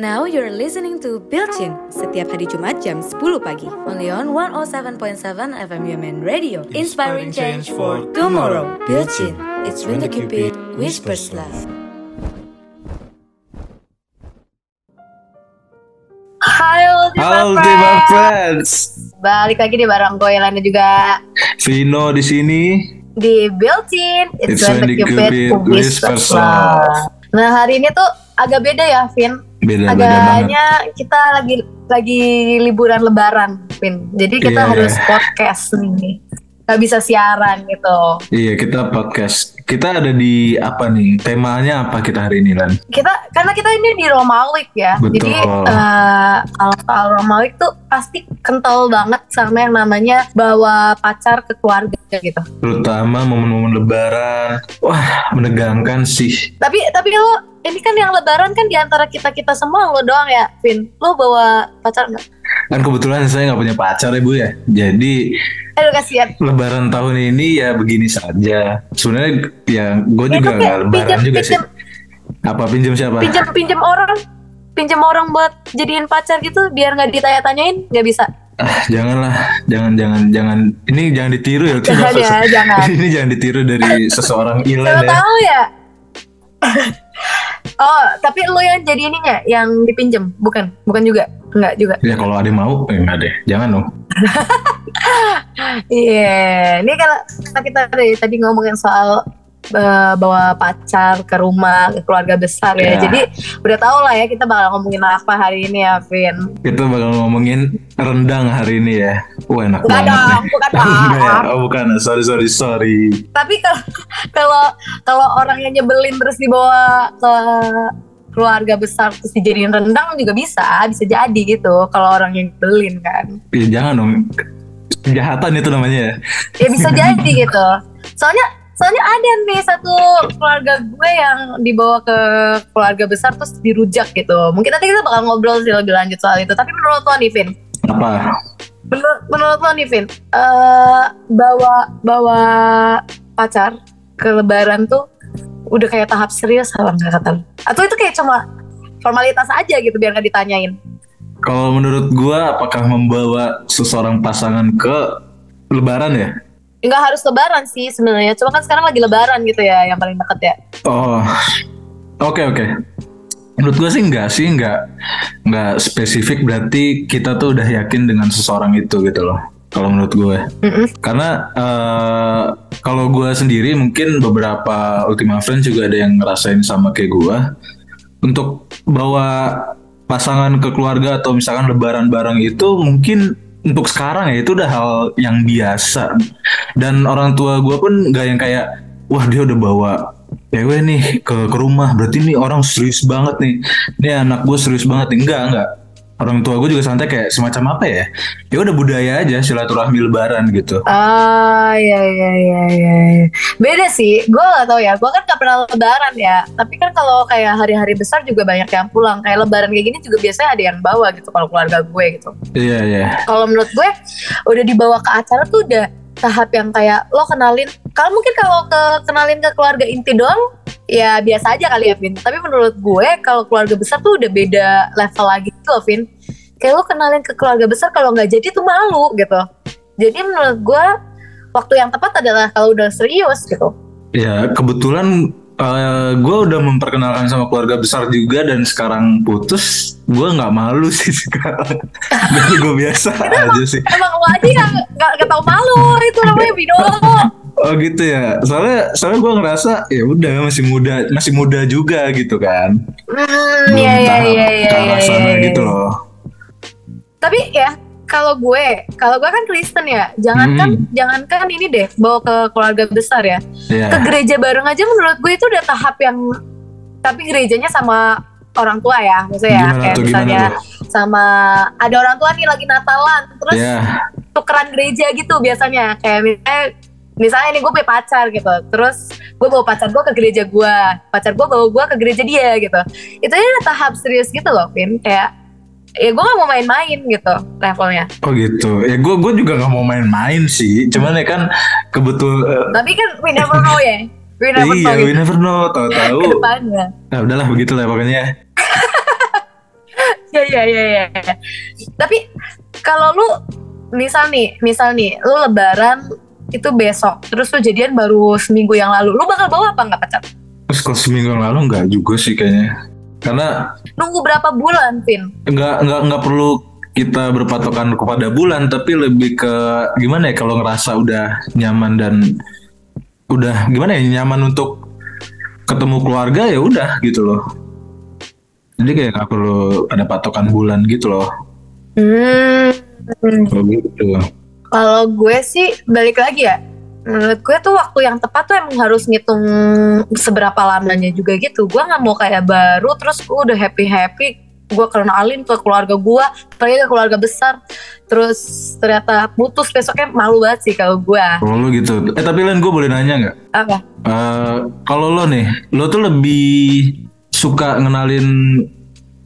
Now you're listening to Built-In setiap hari Jumat jam 10 pagi. Only on 107.7 FM UMN Radio. Inspiring change for tomorrow. Built-In. It's when the Cupid whispers love. Hai Ultima Halo Ultima Friends. Balik lagi di barang lainnya juga Vino di sini. di built-in It's when the Cupid whispers love. Nah hari ini tuh agak beda ya Vin Beda-beda banget. Agaknya kita lagi lagi liburan lebaran Vin Jadi kita Iya. harus podcast nih Gak bisa siaran gitu Iya kita podcast. Kita ada di apa nih? Temanya apa kita hari ini Lan? kita karena kita ini di Romalik ya Betul. jadi eh, kalau soal Romalik tuh pasti kental banget sama yang namanya bawa pacar ke keluarga gitu Terutama momen-momen Lebaran. Wah menegangkan sih. tapi tapi lo ini kan yang lebaran kan di antara kita kita semua lo doang ya Vin lo bawa pacar nggak Kan kebetulan saya nggak punya pacar ya bu ya. Jadi aduh kasihan Lebaran tahun ini ya begini saja. Sebenarnya ya gue Ya, juga nggak Lebaran pinjam- juga sih. pinjam- Apa pinjam siapa? pinjam pinjam orang pinjam orang buat jadiin pacar gitu biar nggak ditanya-tanyain nggak bisa Ah, janganlah, jangan jangan jangan. Ini jangan ditiru ya. Jangan ya, jangan. ini jangan ditiru dari seseorang Ilan ya. tahu ya oh tapi lo yang jadi ininya yang dipinjem bukan bukan juga Enggak juga Ya kalau ada yang mau, eh, enggak deh. Jangan dong. Iya, ini kalau kita, kita dari tadi ngomongin soal eh, bawa pacar ke rumah, ke keluarga besar ya. Ya. Jadi udah tau lah ya kita bakal ngomongin apa hari ini ya, Vin. Kita bakal ngomongin rendang hari ini ya. Wah enak Enggak banget dong, bukan enggak ya? dong. Oh bukan, sorry sorry sorry. Tapi kalau kalau kalau orang yang nyebelin terus dibawa ke keluarga besar terus dijadiin rendang juga bisa, bisa jadi gitu. Kalau orang yang nyebelin kan, Ya, jangan dong. Kejahatan itu namanya ya. ya bisa jadi gitu. Soalnya soalnya ada nih satu keluarga gue yang dibawa ke keluarga besar terus dirujak gitu. Mungkin nanti kita bakal ngobrol sih lebih lanjut soal itu. Tapi menurut lo nih, Vin, Apa? menurut menurut lo nih, Vin, eh, bawa bawa pacar ke Lebaran tuh udah kayak tahap serius apa nggak kata lo? Atau itu kayak cuma formalitas aja gitu biar nggak ditanyain? Kalau menurut gua apakah membawa seseorang pasangan ke lebaran ya? Nggak harus Lebaran sih sebenarnya. Cuma kan sekarang lagi Lebaran gitu ya, yang paling dekat ya. Oh. Oke oke. Menurut gua sih enggak sih, enggak enggak spesifik berarti kita tuh udah yakin dengan seseorang itu gitu loh. Kalau menurut gue. Mm-mm. Karena eh, kalau gue sendiri mungkin beberapa Ultima Friends juga ada yang ngerasain sama kayak gue. Untuk bawa pasangan ke keluarga atau misalkan lebaran bareng itu mungkin untuk sekarang ya itu udah hal yang biasa. Dan orang tua gue pun nggak yang kayak wah dia udah bawa cewek nih ke ke rumah berarti nih orang serius banget nih. Ini anak gue serius banget. Enggak enggak. Orang tua gue juga santai kayak semacam apa ya? Ya udah budaya aja silaturahmi lebaran gitu. Ah iya iya iya iya. iya. Beda sih. Gue gak tau ya. Gue kan gak pernah lebaran ya. Tapi kan kalau kayak hari-hari besar juga banyak yang pulang. Kayak lebaran kayak gini juga biasanya ada yang bawa gitu kalau keluarga gue gitu. Iya iya. Kalau menurut gue udah dibawa ke acara tuh udah tahap yang kayak lo kenalin. Kalau mungkin kalau ke kenalin ke keluarga inti doang ya biasa aja kali ya Vin. Tapi menurut gue kalau keluarga besar tuh udah beda level lagi gitu loh Vin. Kayak lo kenalin ke keluarga besar kalau nggak jadi tuh malu gitu. Jadi menurut gue waktu yang tepat adalah kalau udah serius gitu. Ya kebetulan gue udah memperkenalkan sama keluarga besar juga dan sekarang putus, gue nggak malu sih sekarang. Jadi gue biasa aja sih. Emang lo aja nggak nggak tahu malu itu namanya Vino. Oh gitu ya. Soalnya soalnya gue ngerasa ya udah masih muda masih muda juga gitu kan. Hmm, Belum iya iya iya iya. ke iya, sana iya, gitu loh. Tapi ya kalau gue, kalau gue kan Kristen ya, jangankan Hmm. jangankan ini deh bawa ke keluarga besar ya, ke Iya. gereja bareng aja menurut gue itu udah tahap yang tapi gerejanya sama orang tua ya, maksudnya ya, Gimana kayak tuh misalnya sama ada orang tua nih lagi Natalan, terus Iya. tukeran gereja gitu biasanya, kayak misalnya misalnya nih gue punya pacar gitu, terus gue bawa pacar gue ke gereja gue, pacar gue bawa gue ke gereja dia gitu, itu aja udah tahap serius gitu loh, Vin, kayak ya gue gak mau main-main gitu levelnya. Oh gitu. Ya gue gue juga nggak mau main-main sih. Cuman ya kan kebetul. eh, Tapi kan we never know ya. We never iya, know we gitu never know. Tahu-tahu. Nah udahlah begitu lah pokoknya. iya iya iya. Tapi kalau lu misal nih, misal nih, lu lebaran itu besok, terus lu jadian baru seminggu yang lalu, lu bakal bawa apa nggak pacar? Terus kalau seminggu yang lalu nggak juga sih kayaknya. Karena Nunggu berapa bulan, Vin? nggak nggak nggak perlu kita berpatokan kepada bulan, tapi lebih ke gimana ya kalau ngerasa udah nyaman dan udah gimana ya nyaman untuk ketemu keluarga ya udah gitu loh. Jadi kayak nggak perlu ada patokan bulan gitu loh. Hmm. Kalau gitu. Kalau gue sih balik lagi ya. Menurut gue tuh waktu yang tepat tuh emang harus ngitung seberapa lamanya juga gitu. Gue nggak mau kayak baru terus gue udah happy happy gue kenalin ke keluarga gue, pergi ke keluarga besar, terus ternyata putus besoknya malu banget sih kalau gue. Kalau lo gitu. Eh tapi Len gue boleh nanya nggak? Apa? Eh, kalau lo nih, lo tuh lebih suka ngenalin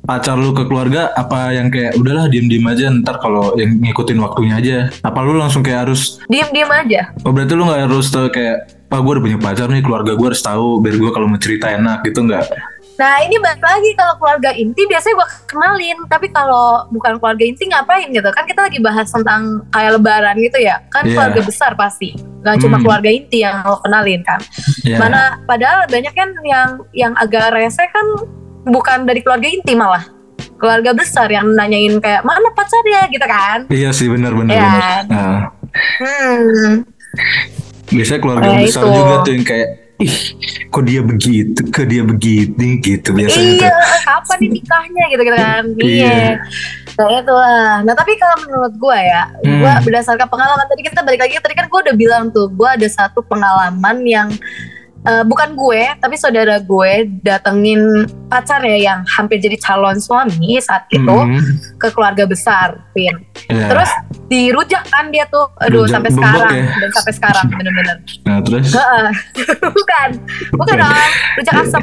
pacar lo ke keluarga apa yang kayak udahlah diem-diem aja ntar kalau yang ngikutin waktunya aja apa lo langsung kayak harus Diem-diem aja. oh berarti lo nggak harus tuh kayak pak gue udah punya pacar nih keluarga gue harus tahu biar gue kalau mau cerita enak gitu nggak Nah ini balik lagi kalau keluarga inti biasanya gue kenalin, tapi kalau bukan keluarga inti ngapain gitu? Kan kita lagi bahas tentang kayak lebaran gitu ya, kan Iya. keluarga besar pasti, nggak cuma Hmm. keluarga inti yang lo kenalin kan. ya Mana padahal banyak kan yang yang agak rese kan bukan dari keluarga inti malah keluarga besar yang nanyain kayak mana pacarnya gitu kan. iya sih benar-benar benar nah, Hmm. biasanya keluarga Kayak besar itu. juga tuh yang kayak ih kok dia begitu kok dia begini gitu biasanya Iya, tuh kapan nih nikahnya gitu gitu kan. Iya. Iya. Nah itu lah. Nah tapi kalau menurut gue ya, gue Hmm. berdasarkan pengalaman tadi kita balik lagi tadi kan gue udah bilang tuh, gue ada satu pengalaman yang eh, bukan gue, tapi saudara gue datengin pacar ya yang hampir jadi calon suami saat itu Mhm. ke keluarga besar, Pin. Iya. Terus dirujak kan dia tuh, aduh Rujak sampai sekarang ya? dan sampai sekarang bener-bener. nah terus Heeh. bukan, bukan dong, rujak asam,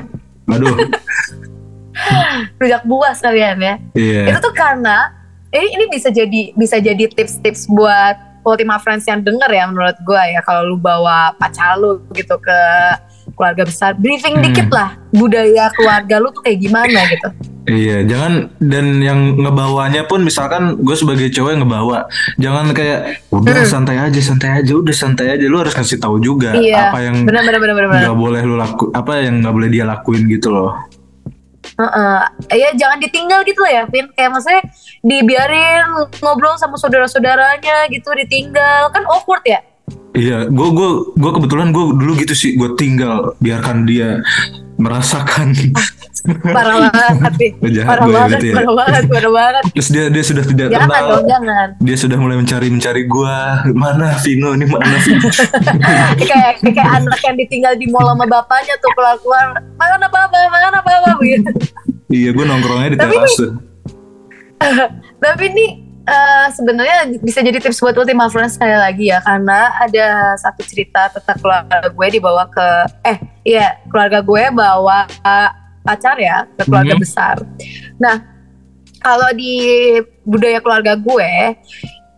aduh rujak buah sekalian ya. iya itu tuh karena ini ini bisa jadi bisa jadi tips-tips buat Ultima Friends yang denger ya menurut gue ya kalau lu bawa pacar lu gitu ke keluarga besar briefing Hmm. dikit lah budaya keluarga lu tuh kayak gimana gitu Iya, jangan dan yang ngebawanya pun misalkan gue sebagai cowok yang ngebawa, jangan kayak udah Hmm. santai aja, santai aja, udah santai aja. Lu harus kasih tahu juga Iya, apa yang nggak boleh lu laku, apa yang nggak boleh dia lakuin gitu loh. Heeh. ya jangan ditinggal gitu ya Vin kayak maksudnya dibiarin ngobrol sama saudara-saudaranya gitu ditinggal kan awkward ya Iya, gue gue gue kebetulan gue dulu gitu sih, gue tinggal biarkan dia merasakan. parah banget Jahat parah gue banget ya. parah banget parah banget Terus dia dia sudah tidak jangan kenal. dong jangan Dia sudah mulai mencari mencari gue mana Vino ini mana Vino. kayak kayak anak yang ditinggal di mall sama bapaknya tuh keluar keluar makan apa apa makan apa apa gitu iya, gue nongkrongnya di teras tapi ini eh, sebenarnya bisa jadi tips buat Ultima Friends sekali lagi ya karena ada satu cerita tentang keluarga gue dibawa ke eh iya keluarga gue bawa eh, pacar ya ke keluarga Mhm. besar nah kalau di budaya keluarga gue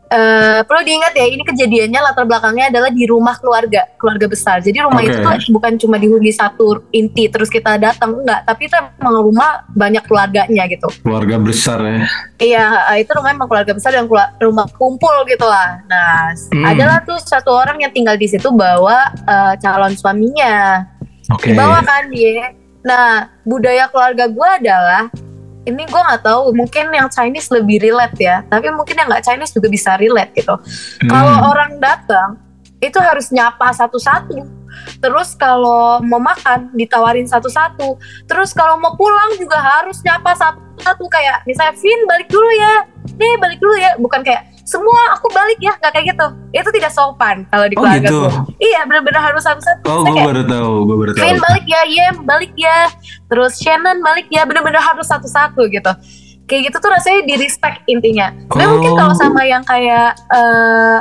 eh, perlu diingat ya ini kejadiannya latar belakangnya adalah di rumah keluarga keluarga besar jadi rumah Oke. itu tuh bukan cuma dihuni satu inti terus kita datang enggak tapi itu emang rumah banyak keluarganya gitu Keluarga besar ya. Iya, itu rumah emang keluarga besar dan rumah kumpul gitu lah. Nah, Hmm. adalah tuh satu orang yang tinggal di situ bawa eh, calon suaminya. Oke. Dibawa kan dia. Nah, budaya keluarga gue adalah ini gue nggak tahu, mungkin yang Chinese lebih relate ya, tapi mungkin yang nggak Chinese juga bisa relate gitu. Hmm. Kalau orang datang itu harus nyapa satu-satu. Terus kalau mau makan ditawarin satu-satu. Terus kalau mau pulang juga harus nyapa satu-satu kayak misalnya Vin balik dulu ya. Nih balik dulu ya. Bukan kayak semua aku balik ya, nggak kayak gitu. Itu tidak sopan kalau di Oh, keluarga gitu. gue. Iya benar-benar harus satu-satu. Oh, Misalnya gue baru tahu, gue baru tahu. Balik ya, Yem balik ya. Terus Shannon balik ya, bener-bener harus satu-satu gitu. Kayak gitu tuh rasanya di respect intinya. Tapi mungkin Oh. kalau sama yang kayak eh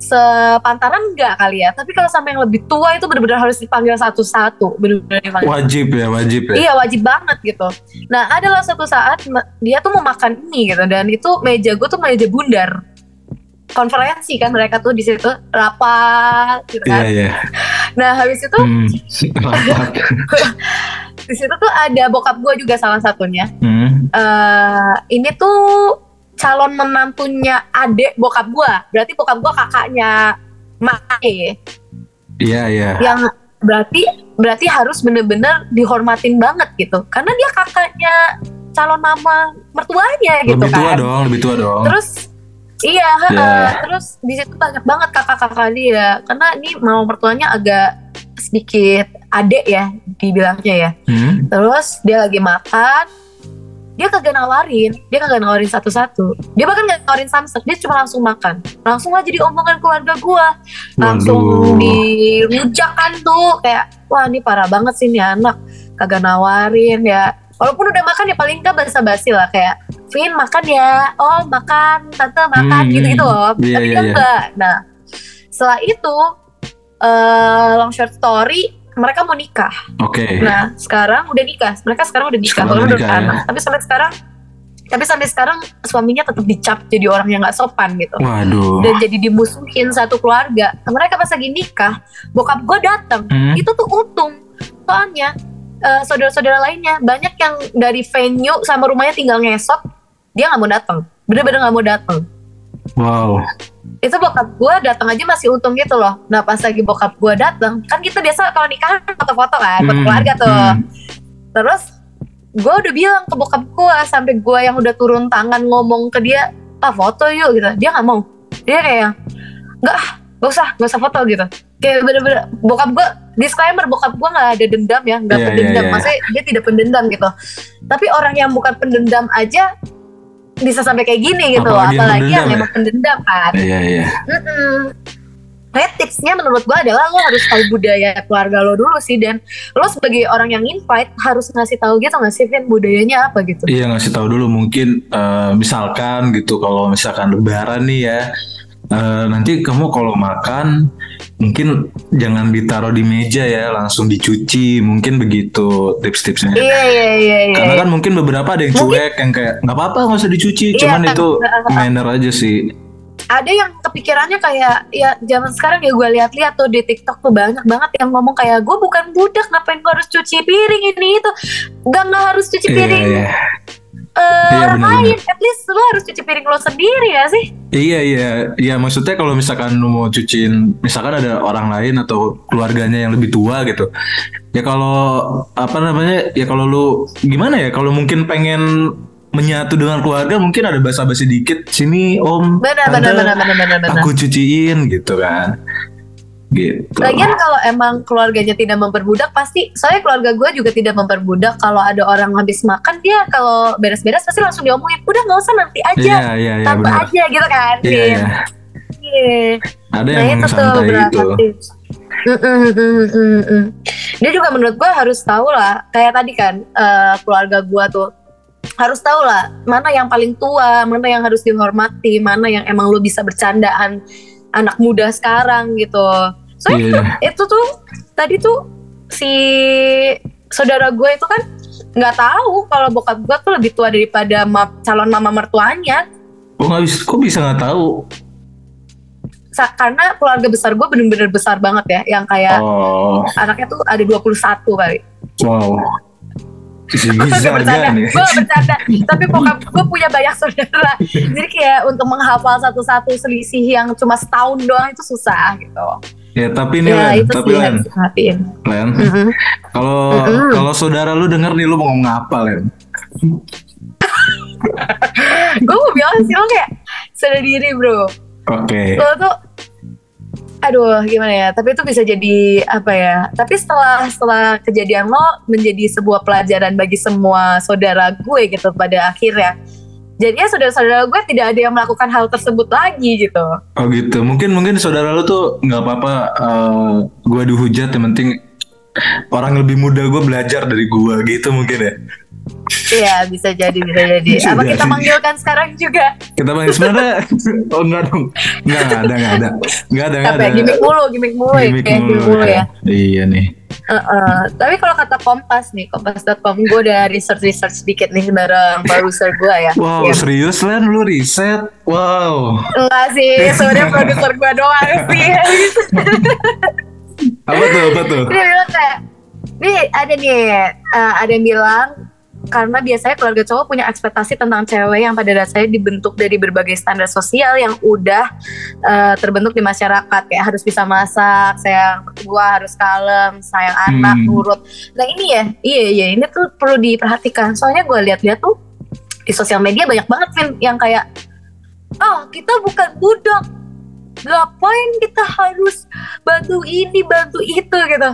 sepantaran enggak kali ya. Tapi kalau sama yang lebih tua itu bener-bener harus dipanggil satu-satu. Dipanggil. Wajib ya, wajib ya. Iya wajib banget gitu. Nah adalah suatu saat dia tuh mau makan ini gitu dan itu meja gue tuh meja bundar. Konferensi kan mereka tuh di situ rapat gitu Iya, kan. iya. Nah habis itu Hmm, rapat. di situ tuh ada bokap gue juga salah satunya. Hmm. eh ini tuh calon menantunya adik bokap gue. Berarti bokap gue kakaknya Mae Iya iya. yang berarti berarti harus bener-bener dihormatin banget gitu. Karena dia kakaknya calon mama mertuanya gitu Lebih tua kan. dong, lebih tua dong. Terus iya, Ya. eh, terus di situ banyak banget kakak-kakak dia. Karena ini mama mertuanya agak sedikit adek ya dibilangnya ya. Hmm. Terus dia lagi makan, dia kagak nawarin, dia kagak nawarin satu-satu. Dia bahkan gak nawarin samsak, dia cuma langsung makan. Langsung aja diomongan keluarga gua. Langsung dirujakan tuh kayak wah ini parah banget sih nih anak kagak nawarin ya. Walaupun udah makan ya paling nggak basa-basi lah kayak Vin makan ya, oh makan, tante makan Hmm, gitu-gitu loh. iya, Tapi iya, dia iya. enggak. Nah setelah itu eh long short story mereka mau nikah. Oke. Nah, sekarang udah nikah. Mereka sekarang udah nikah. Sekarang Kalau udah nikah, anak. ya. Tapi sampai sekarang tapi sampai sekarang suaminya tetap dicap jadi orang yang nggak sopan gitu. Waduh. Dan jadi dimusuhin satu keluarga. Mereka pas lagi nikah, bokap gue datang. Hmm. Itu tuh untung. Soalnya eh, saudara-saudara lainnya banyak yang dari venue sama rumahnya tinggal ngesot, dia nggak mau datang. Bener-bener nggak mau datang. Wow. Itu bokap gue datang aja masih untung gitu loh. Nah pas lagi bokap gue datang, kan kita biasa kalau nikahan foto-foto kan, foto Hmm, keluarga tuh. hmm. Terus gue udah bilang ke bokap gue sampai gue yang udah turun tangan ngomong ke dia, ah foto yuk gitu. Dia nggak mau. Dia kayak nggak, ah, nggak usah, nggak usah foto gitu. Kayak bener-bener bokap gue disclaimer bokap gue nggak ada dendam ya, nggak Iya, iya, pendendam. iya. Maksudnya dia tidak pendendam gitu. Tapi orang yang bukan pendendam aja bisa sampai kayak gini gitu, Apalagi yang apalagi yang pendendam ya? emang pendendam kan. Iya iya. Mm-mm. Kayak tipsnya menurut gue adalah lo harus tahu budaya keluarga lo dulu sih dan lo sebagai orang yang invite harus ngasih tahu gitu nggak sih Vin budayanya apa gitu. Iya ngasih tahu dulu mungkin eh, misalkan gitu kalau misalkan lebaran nih ya eh, nanti kamu kalau makan mungkin jangan ditaruh di meja ya langsung dicuci mungkin begitu tips-tipsnya. Iya iya iya iya. Karena kan mungkin beberapa ada yang Mungkin- cuek yang kayak nggak apa-apa nggak usah dicuci, Iya, cuman kan. itu manner aja sih. Ada yang kepikirannya kayak ya zaman sekarang ya gue lihat-lihat tuh di TikTok tuh banyak banget yang ngomong kayak gue bukan budak ngapain gue harus cuci piring ini itu nggak nggak harus cuci Iya piring iya. Eh, Iya, orang lain. at least lo harus cuci piring lo sendiri ya sih? Iya iya, iya maksudnya kalau misalkan lu mau cuciin, misalkan ada orang lain atau keluarganya yang lebih tua gitu, ya kalau apa namanya, ya kalau lu gimana ya, kalau mungkin pengen menyatu dengan keluarga, mungkin ada basa-basi dikit, sini om, benar tante, benar benar benar benar benar. aku cuciin gitu kan, gitu. Lagian kalau emang keluarganya tidak memperbudak pasti soalnya keluarga gue juga tidak memperbudak kalau ada orang habis makan dia kalau beres-beres pasti langsung diomongin udah nggak usah nanti aja Iya iya iya tante benar. aja gitu kan Iya iya. Iya. Ada nah yang itu tuh santai beberapa itu. tips Mm, mm, mm, mm, mm. dia juga menurut gue harus tahu lah kayak tadi kan eh, keluarga gue tuh harus tahu lah mana yang paling tua mana yang harus dihormati mana yang emang lu bisa bercandaan anak muda sekarang gitu soalnya Iya. itu tuh tadi tuh si saudara gue itu kan nggak tahu kalau bokap gue tuh lebih tua daripada ma- calon mama mertuanya Kok nggak bisa? Kok bisa nggak tahu? Sa- karena keluarga besar gue bener-bener besar banget ya yang kayak Oh, anaknya tuh ada 21 kali wow. Gue bercanda gue bercanda tapi bokap gue punya banyak saudara jadi kayak untuk menghafal satu-satu selisih yang cuma setahun doang itu susah gitu Ya tapi nih ya Len, itu tapi Len, Len. Kalau Mm-mm. kalau saudara lu denger nih lu mau ngomong apa Len? gue mau bilang sih lo kayak sadar diri bro Oke. lo tuh aduh gimana ya tapi itu bisa jadi apa ya tapi setelah setelah kejadian lo menjadi sebuah pelajaran bagi semua saudara gue gitu pada akhirnya jadinya saudara-saudara gue tidak ada yang melakukan hal tersebut lagi gitu Oh gitu. Mungkin mungkin saudara lu tuh nggak apa-apa. eh, gua dihujat yang penting orang lebih muda gue belajar dari gua gitu mungkin ya. Iya bisa jadi bisa jadi Bisa apa kita jadi. manggilkan sekarang juga Kita panggil sebenarnya oh enggak dong. Enggak enggak ada enggak ada. Enggak ada enggak apa ada. ya gimmick mulu gimmick mulu ya gimmick mulu, mulu ya Iya nih. Heeh. tapi kalau kata Kompas nih Kompas.com gue udah research research sedikit nih bareng produser gue ya Wow, Iya. serius Len lu riset? Wow. Enggak sih, sebenarnya produser gue doang sih. Apa tuh? Apa tuh? Dia bilang kayak Nih ada nih, uh, ada yang bilang karena biasanya keluarga cowok punya ekspektasi tentang cewek yang pada dasarnya dibentuk dari berbagai standar sosial yang udah uh, terbentuk di masyarakat kayak harus bisa masak, sayang tua, harus kalem, sayang anak, Hmm. nurut. Nah ini ya, iya iya ini tuh perlu diperhatikan. Soalnya gue lihat-lihat tuh di sosial media banyak banget Vin yang kayak oh kita bukan budak ngapain kita harus bantu ini bantu itu gitu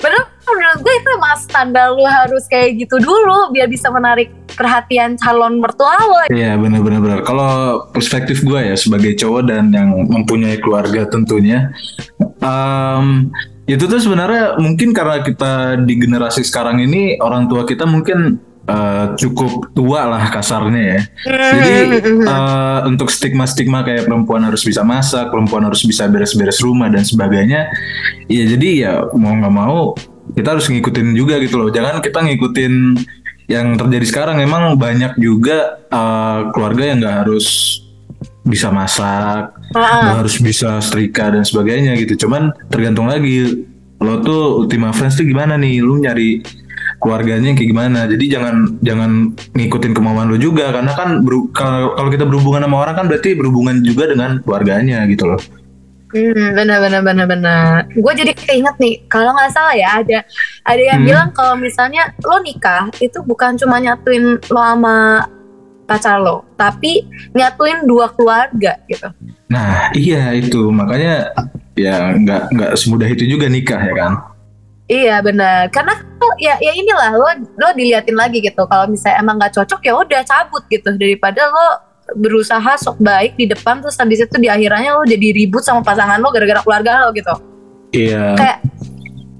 padahal menurut gue itu emang standar lu harus kayak gitu dulu biar bisa menarik perhatian calon mertua lo Iya benar-benar benar. Kalau perspektif gue ya sebagai cowok dan yang mempunyai keluarga tentunya, em, itu tuh sebenarnya mungkin karena kita di generasi sekarang ini orang tua kita mungkin eh, cukup tua lah kasarnya ya. Jadi eh, untuk stigma-stigma kayak perempuan harus bisa masak, perempuan harus bisa beres-beres rumah dan sebagainya, ya jadi ya mau nggak mau kita harus ngikutin juga gitu loh. Jangan kita ngikutin yang terjadi sekarang. Emang banyak juga eh, keluarga yang nggak harus bisa masak, nggak harus bisa setrika dan sebagainya gitu. Cuman tergantung lagi lo tuh Ultima Friends tuh gimana nih, lu nyari keluarganya kayak gimana. Jadi jangan jangan ngikutin kemauan lo juga karena kan kalau kita berhubungan sama orang kan berarti berhubungan juga dengan keluarganya gitu loh. Hmm, benar benar benar benar. Gue jadi keinget nih, kalau nggak salah ya ada ada yang Hmm. bilang kalau misalnya lo nikah itu bukan cuma nyatuin lo sama pacar lo, tapi nyatuin dua keluarga gitu. Nah iya itu makanya ya nggak nggak semudah itu juga nikah ya kan. Iya benar, karena tuh ya ya inilah lo lo diliatin lagi gitu. Kalau misalnya emang nggak cocok ya udah cabut gitu daripada lo berusaha sok baik di depan terus habis itu di akhirannya lo jadi ribut sama pasangan lo gara-gara keluarga lo gitu. Iya. Kayak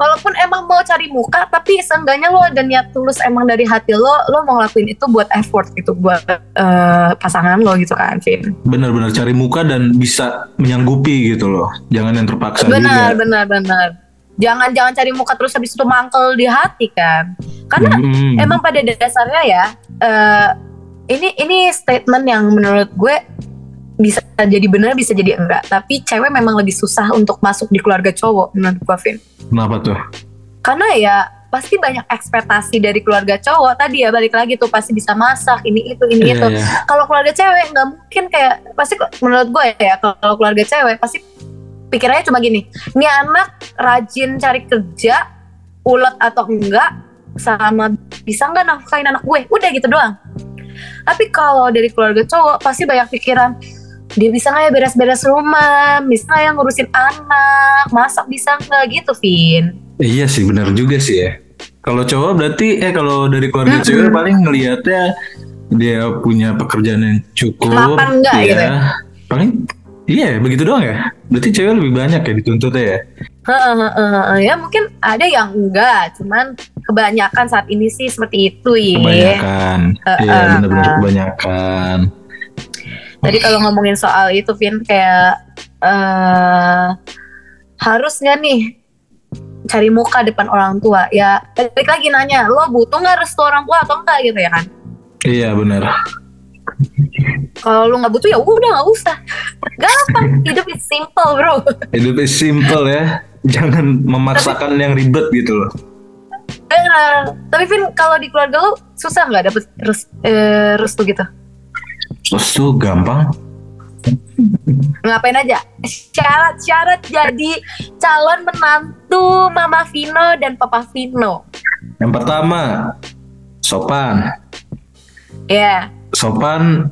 walaupun emang mau cari muka tapi seenggaknya lo ada niat tulus emang dari hati lo lo mau ngelakuin itu buat effort gitu buat eh, pasangan lo gitu kan Vin. Benar-benar cari muka dan bisa menyanggupi gitu loh. Jangan yang terpaksa Benar juga. benar benar. Jangan jangan cari muka terus habis itu mangkel di hati kan. Karena Mm-mm. emang pada dasarnya ya eh, ini ini statement yang menurut gue bisa jadi benar bisa jadi enggak tapi cewek memang lebih susah untuk masuk di keluarga cowok menurut gue Vin Kenapa tuh? karena ya pasti banyak ekspektasi dari keluarga cowok tadi ya balik lagi tuh pasti bisa masak ini itu ini Iya, itu iya. kalau keluarga cewek nggak mungkin kayak pasti menurut gue ya kalau keluarga cewek pasti pikirannya cuma gini ini anak rajin cari kerja ulet atau enggak sama bisa nggak nafkain anak gue udah gitu doang tapi kalau dari keluarga cowok pasti banyak pikiran dia bisa nggak ya beres-beres rumah bisa nggak ya ngurusin anak masak bisa nggak gitu Vin Iya sih benar juga sih ya. Kalau cowok berarti eh kalau dari keluarga Mm-mm. cewek paling ngelihatnya dia punya pekerjaan yang cukup. Mapan enggak iya. gitu ya? Paling iya begitu doang ya. Berarti cewek lebih banyak ya dituntutnya ya. Ya mungkin ada yang enggak, cuman kebanyakan saat ini sih seperti itu ya. Kebanyakan. Iya benar-benar kebanyakan. Jadi kalau ngomongin soal itu, Vin, kayak eh harus nggak nih cari muka depan orang tua? Ya, balik lagi nanya, lo butuh nggak restu orang tua atau enggak gitu ya kan? Iya benar. Kalau lo nggak butuh ya udah nggak usah. Gampang, hidup is simple bro. Hidup is simple ya. Jangan memaksakan yang ribet gitu loh. Eh, Tapi Vin, kalau di keluarga lo susah nggak dapet res- eh, restu gitu? Terus tuh gampang. ngapain aja syarat-syarat jadi calon menantu Mama Vino dan Papa Vino Yang pertama sopan. ya sopan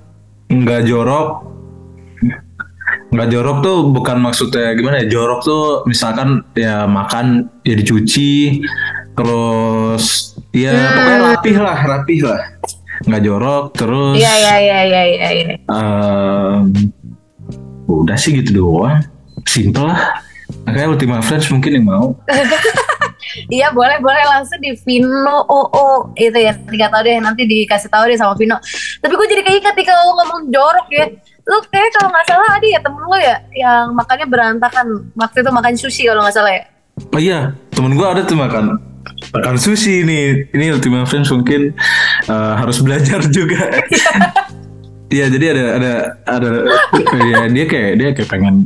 nggak jorok. Nggak jorok tuh bukan maksudnya gimana ya jorok tuh misalkan ya makan ya dicuci terus ya Hmm. pokoknya rapih lah rapih lah. Nggak jorok terus iya iya iya iya iya iya. Em, udah sih gitu doang. Simple lah. Makanya Ultima Friends mungkin yang mau iya boleh boleh. Langsung di Vino oh oh itu ya nggak tahu deh. Nanti dikasih tahu deh sama Vino. Tapi gue jadi keinget nih kalau ngomong jorok ya. Lu kayak kalau nggak salah ada ya temen lu ya yang makannya berantakan. Waktu itu makan sushi kalau nggak salah ya. Oh iya temen gua ada tuh makan makan sushi ini. Ini Ultima Friends mungkin eh, harus belajar juga. Iya jadi ada ada ada ya dia kayak dia kayak pengen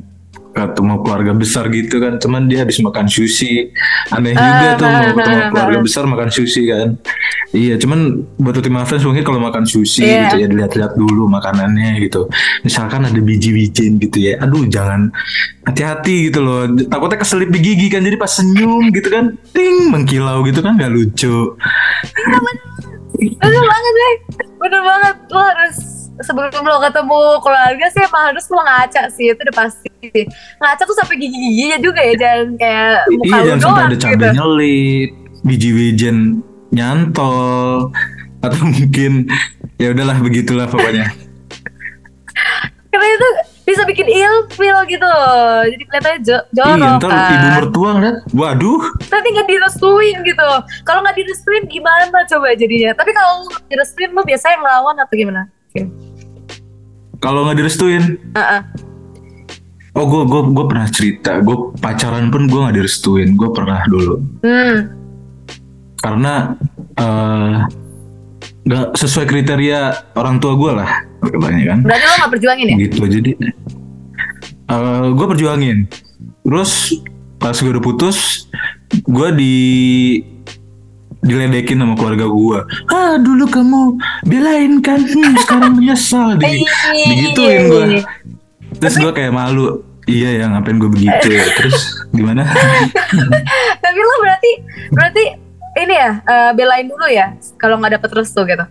ketemu keluarga besar gitu kan. Cuman dia habis makan sushi. Aneh juga tuh mau ketemu keluarga besar makan sushi kan. Iya cuman buat ultima friends mungkin kalau makan sushi Iya. gitu ya dilihat-lihat dulu makanannya gitu. Misalkan ada biji-bijian gitu ya. Aduh jangan hati-hati gitu loh. Takutnya keselip di gigi kan jadi pas senyum gitu kan ting mengkilau gitu kan nggak lucu. Bener banget deh Bener banget. Lo harus Sebelum lo ketemu keluarga sih Emang harus lo ngaca sih Itu udah pasti Ngaca tuh sampai gigi-giginya juga ya Jangan kayak muka iya jangan sampai ada cabai gitu. nyelip biji-bijian nyantol atau mungkin ya udahlah begitulah pokoknya. Karena itu bisa bikin ilfil gitu Jadi kelihatannya jo Iya, jorok ntar kan. ibu mertua ngeliat, waduh, Nanti gak direstuin gitu. Kalau gak direstuin gimana coba jadinya? Tapi kalau nggak direstuin Lo biasanya ngelawan atau gimana? Kalau nggak direstuin, Heeh. oh gue gue gue pernah cerita, gue pacaran pun gue nggak direstuin, gue pernah dulu, Hmm. Karena eh, nggak sesuai kriteria orang tua gue lah, katanya kan, Berarti lo gak perjuangin ya? gitu. Jadi, gue perjuangin, terus pas gue udah putus, gue di diledekin sama keluarga gue. Ah dulu kamu belain kan, hmm, sekarang menyesal. Di, digituin gue. Terus gue kayak malu. Iya ya ngapain gue begitu ya. Terus gimana? Tapi lo berarti berarti ini ya eh, belain dulu ya kalau nggak dapet restu gitu.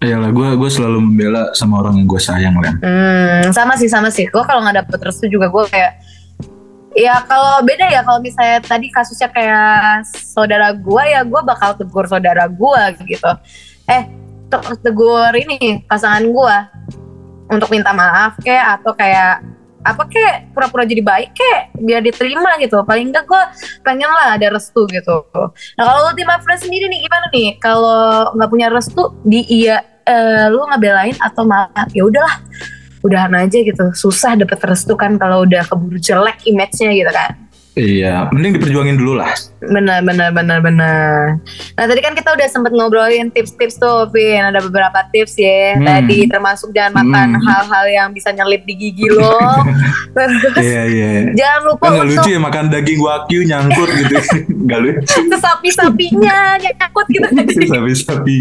ya lah gue gue selalu membela sama orang yang gue sayang kan. Hmm, sama sih sama sih. Gue kalau nggak dapet restu juga gue kayak ya kalau beda ya kalau misalnya tadi kasusnya kayak saudara gue ya gue bakal tegur saudara gue gitu. Eh te- tegur ini pasangan gue untuk minta maaf kayak atau kayak apa kek pura-pura jadi baik kek biar diterima gitu. Paling enggak gue pengen lah ada restu gitu. Nah kalau ultima friends sendiri nih gimana nih? Kalau nggak punya restu di iya eh, lu ngebelain atau malah ya udahlah udahan aja gitu. Susah dapet restu kan kalau udah keburu jelek image-nya gitu kan Iya, mending diperjuangin dulu lah. benar benar benar benar nah tadi kan kita udah sempet ngobrolin tips-tips tuh Vin ada beberapa tips ya Hmm. tadi termasuk jangan makan Hmm. hal-hal yang bisa nyelip di gigi lo terus Iya iya. jangan lupa Kan nggak untuk lucu ya makan daging wagyu nyangkut gitu. Gak lucu. sapi-sapinya nyangkut gitu Sapi-sapi.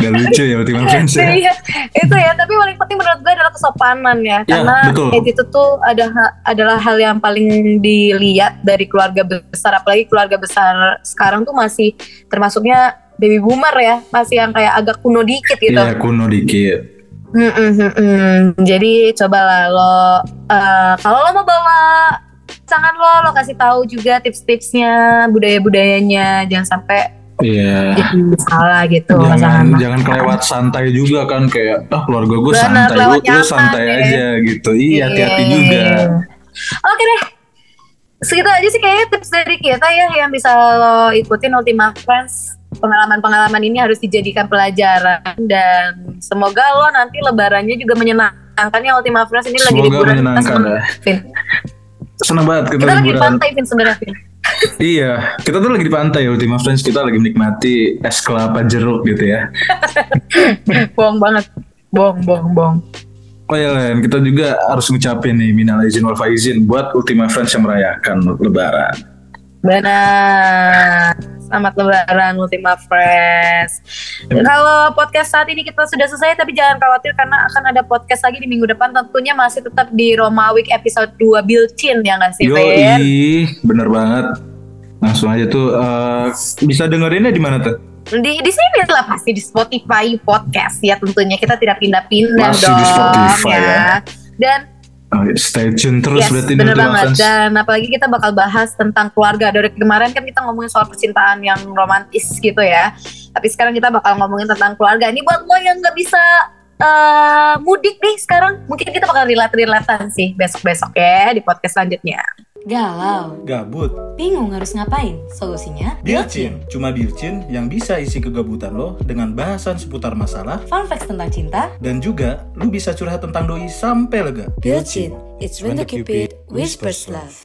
Gak lucu ya Ultima Friends ya. Iya, itu ya. Tapi paling penting menurut gue adalah kesopanan ya, Ya, karena betul. itu tuh ada adalah hal yang paling dilihat dari keluarga besar, apalagi keluarga besar sekarang tuh masih termasuknya baby boomer ya, masih yang kayak agak kuno dikit gitu. Iya kuno dikit. Mm-mm, mm-mm. Jadi cobalah lo, eh, kalau lo mau bawa pasangan lo, lo kasih tahu juga tips-tipsnya, budaya-budayanya, jangan sampai Iya. jadi salah gitu Jangan pasangan jangan kelewat santai juga kan kayak ah keluarga gue santai lu, santai ya. aja gitu. Iya hati-hati Iya. juga. Oke deh. Segitu aja sih kayaknya tips dari kita ya yang bisa lo ikutin Ultima Friends. Pengalaman-pengalaman ini harus dijadikan pelajaran dan semoga lo nanti lebarannya juga menyenangkan ya Ultima Friends ini lagi Semoga liburan. Kita menyenangkan seneng, ya. Vin. Banget kita, Kita lagi di liburan. pantai Vin sebenarnya Vin. Iya, kita tuh lagi di pantai Ultima Friends kita lagi menikmati es kelapa jeruk gitu ya. Bohong banget. Bohong, bohong, bohong. Oh ya Len, kita juga harus ngucapin nih minal izin wal faizin buat Ultima Friends yang merayakan lebaran. Benar. Selamat lebaran Ultima Friends. Kalau podcast saat ini kita sudah selesai tapi jangan khawatir karena akan ada podcast lagi di minggu depan tentunya masih tetap di Roma Week episode 2 Bilcin ya nggak sih? Yoi, bener banget. Langsung aja tuh eh, bisa dengerinnya di mana tuh? Di di sini lah pasti di Spotify podcast ya tentunya kita tidak pindah-pindah Masih dong di Spotify ya. Dan Oh, stay tune terus yes, berarti bener banget. Dan apalagi kita bakal bahas tentang keluarga. Dari kemarin kan kita ngomongin soal percintaan yang romantis gitu ya. Tapi sekarang kita bakal ngomongin tentang keluarga. Ini buat lo yang nggak bisa eh, mudik nih sekarang, mungkin kita bakal relate-relatean sih besok-besok ya di podcast selanjutnya. Galau, gabut, bingung harus ngapain? Solusinya Bilcin Cuma bircin yang bisa isi kegabutan lo dengan bahasan seputar masalah, fun facts tentang cinta, dan juga lo bisa curhat tentang doi sampai lega. Bilcin, it's when the Cupid whispers love.